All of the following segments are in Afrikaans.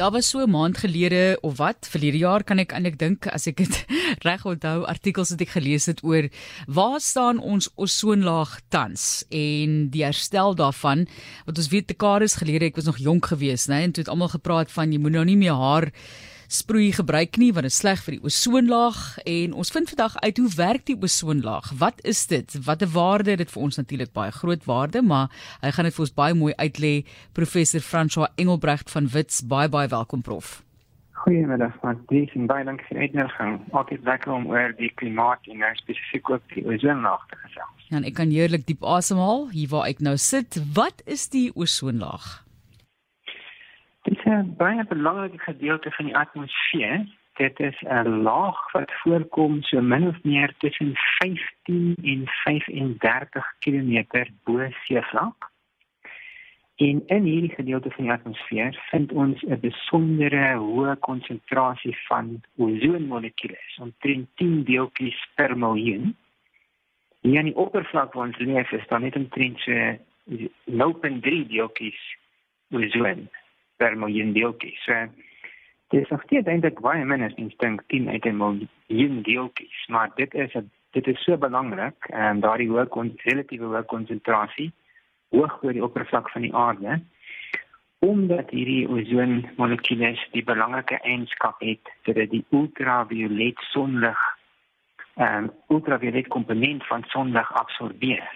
Daar was so 'n maand gelede of wat, verlede jaar kan ek eintlik dink as ek dit reg onthou, artikels wat ek gelees het oor waar staan ons ozonlaag tans en die herstel daarvan. Want ons weet dekades gelede, ek was nog jonk geweest, né, en toe het almal gepraat van jy moet nou nie meer haar sproei gebruik nie want dit is sleg vir die ozonlaag en ons vind vandag uit hoe werk die ozonlaag? Wat is dit? Watter waarde het dit vir ons natuurlik baie groot waarde, maar hy gaan dit vir ons baie mooi uitlê. Professor François Engelbrecht van Wits, baie baie welkom prof. Goeiemiddag, Matthys en baie dankie vir die uitnodiging. Is lekker om oor die klimaat en nou spesifiek ook die ozonlaag te gesels. Ja, ek kan heerlik diep asemhaal hier waar ek nou sit. Wat is die ozonlaag? 'n baie belangrike gedeelte van die atmosfeer. Dit is 'n laag wat voorkom so min of meer tussen 15 en 35 km bo seevlak. En in hierdie gedeelte van die atmosfeer vind ons 'n besondere hoë konsentrasie van ozonmolekules, omtrent 10 deeltjies per miljoen. Hier aan die oppervlak waar ons leef, is daar net omtrent so 0.3 deeltjies ozon per miljoen deeltjies. So dit is nog steeds eintlik baie min as ons dink 10 uit 'n miljoen deeltjies, maar dit is a, dit is so belangrik en um, daardie hoë relatiewe hoë konsentrasie hoog oor die oppervlak van die aarde omdat hierdie ozon molekules die belangrike eienskap het dat dit die ultraviolet sonlig en um, ultraviolet komponent van sonlig absorbeer.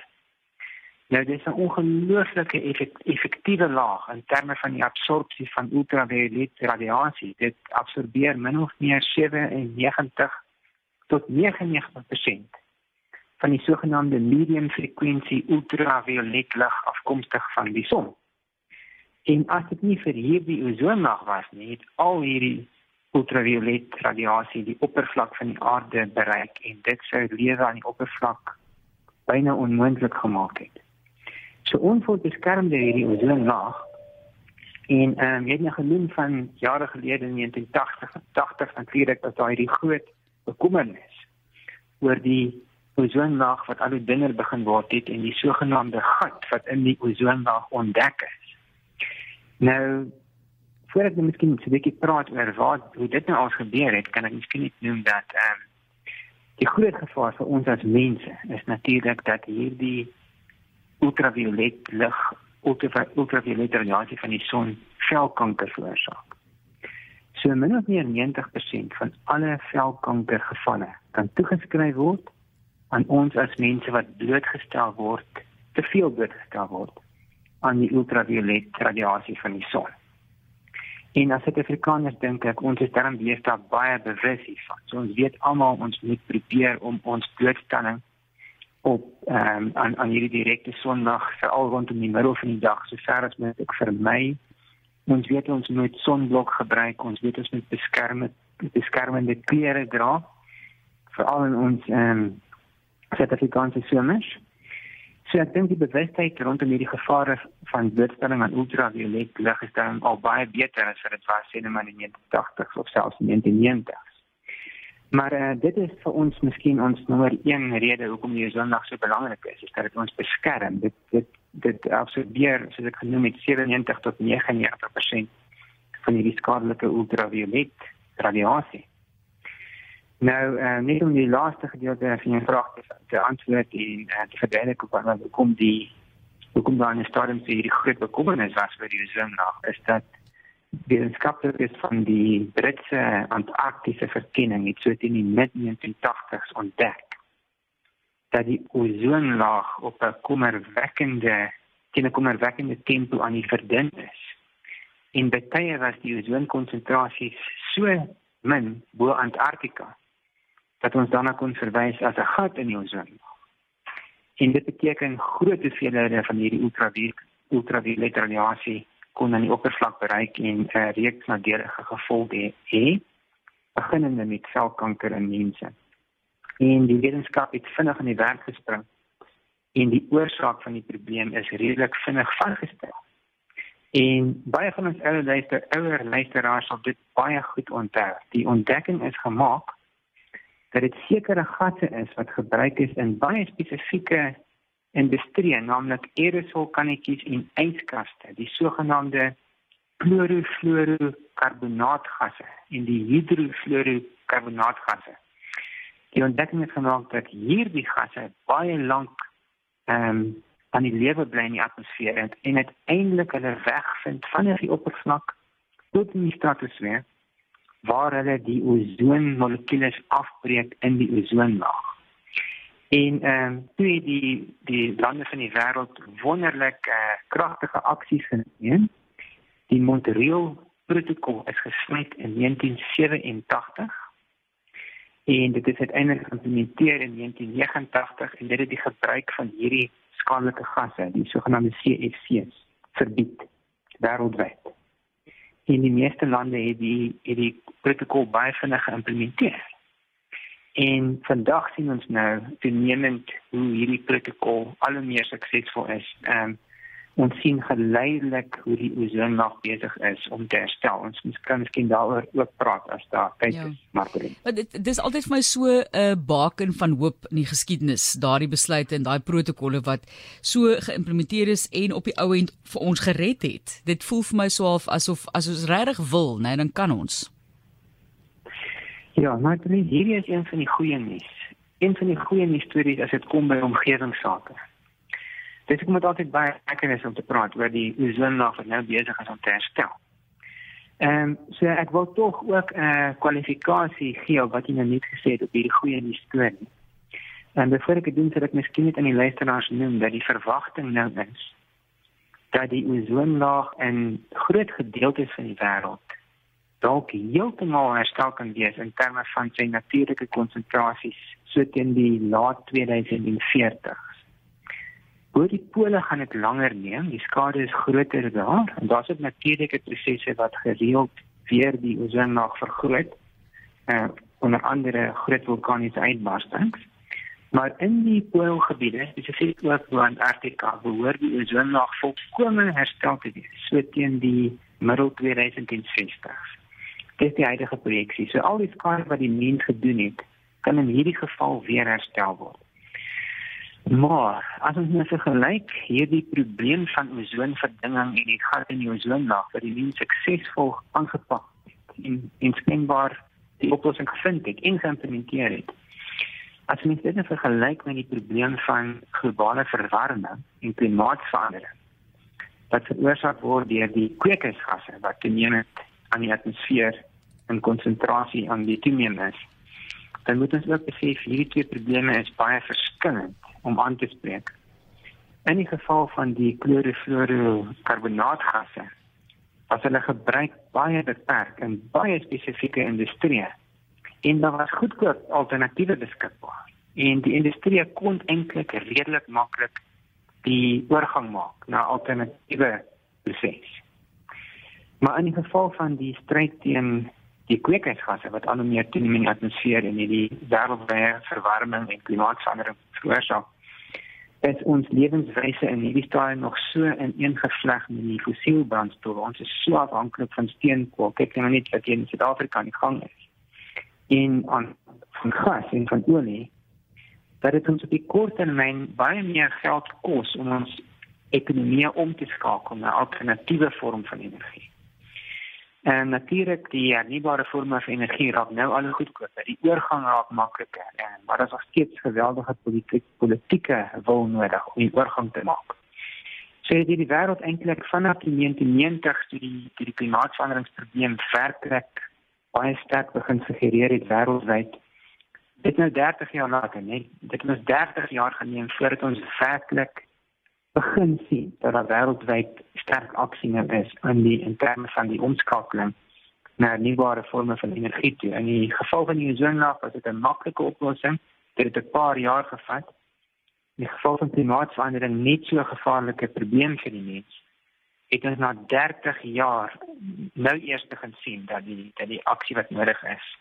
Nou dis 'n ongelooflike effektiewe laag in terme van die absorpsie van ultraviolet radiasie. Dit absorbeer min of meer 97 tot 99% van die sogenaamde medium frekwensie ultraviolet lig afkomstig van die son. En as dit nie vir hierdie ozonlaag was nie, het al hierdie ultraviolet radiasie die oppervlak van die aarde bereik en dit sou lewe aan die oppervlak byna onmoontlik gemaak het. So ons word beskerm deur hierdie ozonlaag. En ehm um, jy het nou genoem van jare gelede in 1980 80 natuurlik dat daar hierdie groot bekommernis oor die ozonlaag wat al hoe dunner begin word het en die sogenaamde gat wat in die ozonlaag ontdek is. Nou voordat ek miskien 'n bietjie praat oor wat hoe dit nou al gebeur het, kan ek miskien net noem dat ehm um, die groot gevaar vir ons as mense is natuurlik dat hierdie ultraviolet lig, ultraviolet radiasie van die son velkanker veroorsaak. So min of meer 90% van alle velkankergevalle kan toegeskryf word aan ons as mense wat blootgestel word, te veel blootgestel word aan die ultraviolet radiasie van die son. En as dit Afrikaners dink ek ons is daarom baie bewus hiervan. So ons weet almal ons moet probeer om ons blootstelling op ehm um, aan aan hierdie direkte sondag veral rondom die middel van die dag so ver as moontlik vermy. Ons weet ons moet sonblok gebruik, ons weet ons moet beskerm beskermende klere dra veral in ons ehm um, Suid-Afrikaanse somers. So ek dink die bewustheid rondom hierdie gevare van blootstelling aan ultraviolet lig is dan al baie beter as wat dit was in die 80s of selfs in die 90s. Maar uh, dit is vir ons miskien ons nommer 1 rede hoekom die sondag so belangrik is, is dat dit ons beskerm. Dit dit dit absorbeer, soos ek genoem het, 97 tot 99% van die skadelike ultraviolet radiasie. Nou, uh, net om die laaste gedeelte van die vraag te, te antwoord en uh, te verduidelik wat hoekom die hoekom daar 'n stadium vir hierdie groot bekommernis was vir die sondag, is dat wetenskaplikes van die Britse Antarktiese verkenning het so teen die mid-1980s ontdek dat die ozonlaag op 'n kommerwekkende teen 'n kommerwekkende tempo aan die verdun is. En baie was die ozonkonsentrasies so min bo Antarktika dat ons daarna kon verwys as 'n gat in die ozonlaag. En dit beteken groot hoeveelhede van hierdie ultraviolet ultraviolet radiasie kon aan die oppervlak bereik en 'n uh, reeks nadelige gevolge hê, beginnende met selkanker in mense. En die wetenskap het vinnig in die werk gespring en die oorsaak van die probleem is redelik vinnig vasgestel. En baie van ons ouer luister, ouer luisteraars sal dit baie goed onthou. Die ontdekking is gemaak dat dit sekere gasse is wat gebruik is in baie spesifieke industrie, naamlik aerosolkannetjies en yskaste, die sogenaamde klorofluorokarbonaatgasse en die hidrofluorokarbonaatgasse. Die ontdekking het gemaak dat hierdie gasse baie lank ehm um, aan die lewe bly in die atmosfeer en uiteindelik hulle weg vind van die oppervlak tot in die stratosfeer waar hulle die ozonmolekules afbreek in die ozonlaag. En ehm um, toe die die lande van die wêreld wonderlik uh, kragtige aksies geneem. Die Montreal protokol is gesluit in 1987 en dit is uiteindelik geïmplementeer in 1989 en dit het die gebruik van hierdie skadelike gasse, die sogenaamde CFC's, verbied wêreldwyd. En die meeste lande het die het die protokol baie vinnig geïmplementeer. En vandag sien ons nou toenemend hoe hierdie protokol al hoe meer suksesvol is. Ehm um, ons sien geleidelik hoe die ozonlaag besig is om te herstel. Ons moet kan miskien daaroor ook praat as daar tyd ja. is, Martin. Maar dit dis altyd vir my so 'n uh, baken van hoop in die geskiedenis, daardie besluite en daai protokolle wat so geïmplementeer is en op die ou end vir ons gered het. Dit voel vir my so half asof as ons regtig wil, nee, dan kan ons. Ja, maar dit hier is een van die goeie nuus. Een van die goeie nuus stories as dit kom by omgewingsake. Dit is moet altyd baie lekker is om te praat oor die ozonlaag wat nou besig is om te herstel. Ehm um, so ek wil tog ook 'n uh, kwalifikasie gee wat jy nou net gesê het op hierdie goeie nuus storie. En voor ek dit doen, sal ek miskien net aan die luisteraars noem dat die verwagting nou is dat die ozonlaag in groot gedeeltes van die wêreld dalk heeltemal herstel kan wees in terme van sy natuurlike konsentrasies so teen die laat 2040s. Oor die pole gaan dit langer neem, die skade is groter daar en daar's ook natuurlike prosesse wat gereeld weer die ozonlaag vergroot. Uh onder andere groot vulkaniese uitbarstings. Maar in die poolgebiede, spesifiek ook bo Antarktika, behoort die ozonlaag volkome herstel te wees so teen die middel 2060s. Dit is die huidige projeksie. So al die skade wat die mens gedoen het, kan in hierdie geval weer herstel word. Maar as ons nou vergelyk hierdie probleem van ozonverdinging en die gat in die ozonlaag wat die mens suksesvol aangepak het en inskenbaar die oplossing gevind het en geïmplementeer het. As mens dit nou vergelyk met die probleem van globale verwarming en klimaatsverandering wat veroorsaak word deur die kweekhuisgasse wat toenemend aan die atmosfeer en konsentrasie aan die toeneem is, dan moet ons ook besef hierdie twee probleme is baie verskillend om aan te spreek. In die geval van die klorofluorokarbonaatgasse, as hulle gebruik baie beperk in baie spesifieke industrieë, en daar was goedkoop alternatiewe beskikbaar. En die industrie kon eintlik redelik maklik die oorgang maak na alternatiewe prosesse. Maar in die geval van die stryd teen die kweekhuisgasse wat al meer toeneem in die atmosfeer en die wêreldwye verwarming en klimaatsverandering veroorsaak, is ons lewenswyse in hierdie stadium nog so ineengevleg met die fossiel brandstof. Ons is so afhanklik van steenkool. Kyk net net wat hier in Suid-Afrika aan die gang is. En aan van gas en van olie dat dit ons op die kort termyn baie meer geld kos om ons ekonomie om te skakel na alternatiewe vorm van energie. En natuurlik die hernubare vorme van energie raak nou al goedkoper. Die oorgang raak makliker en maar daar is nog steeds geweldige politiek, politieke wil nodig om die oorgang te maak. Sê so, dit die wêreld eintlik vanaf die 1990 toe die toe die klimaatsveranderingsprobleem werklik baie sterk begin suggereer het wêreldwyd. Dit nou 30 jaar later, nee, dit het ons 30 jaar geneem voordat ons werklik begin sien dat daar wêreldwyd sterk aksie nou is in die in terme van die omskakeling na nuwe vorme van energie toe. In die geval van die ozonlaag was dit 'n maklike oplossing. Dit het 'n paar jaar gevat. In die geval van klimaatsverandering net so 'n gevaarlike probleem vir die mens. Het ons na 30 jaar nou eers begin sien dat die dat die aksie wat nodig is.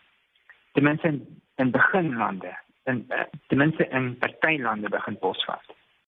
Ten minste in, in beginlande, in ten minste in partylande begin posvat.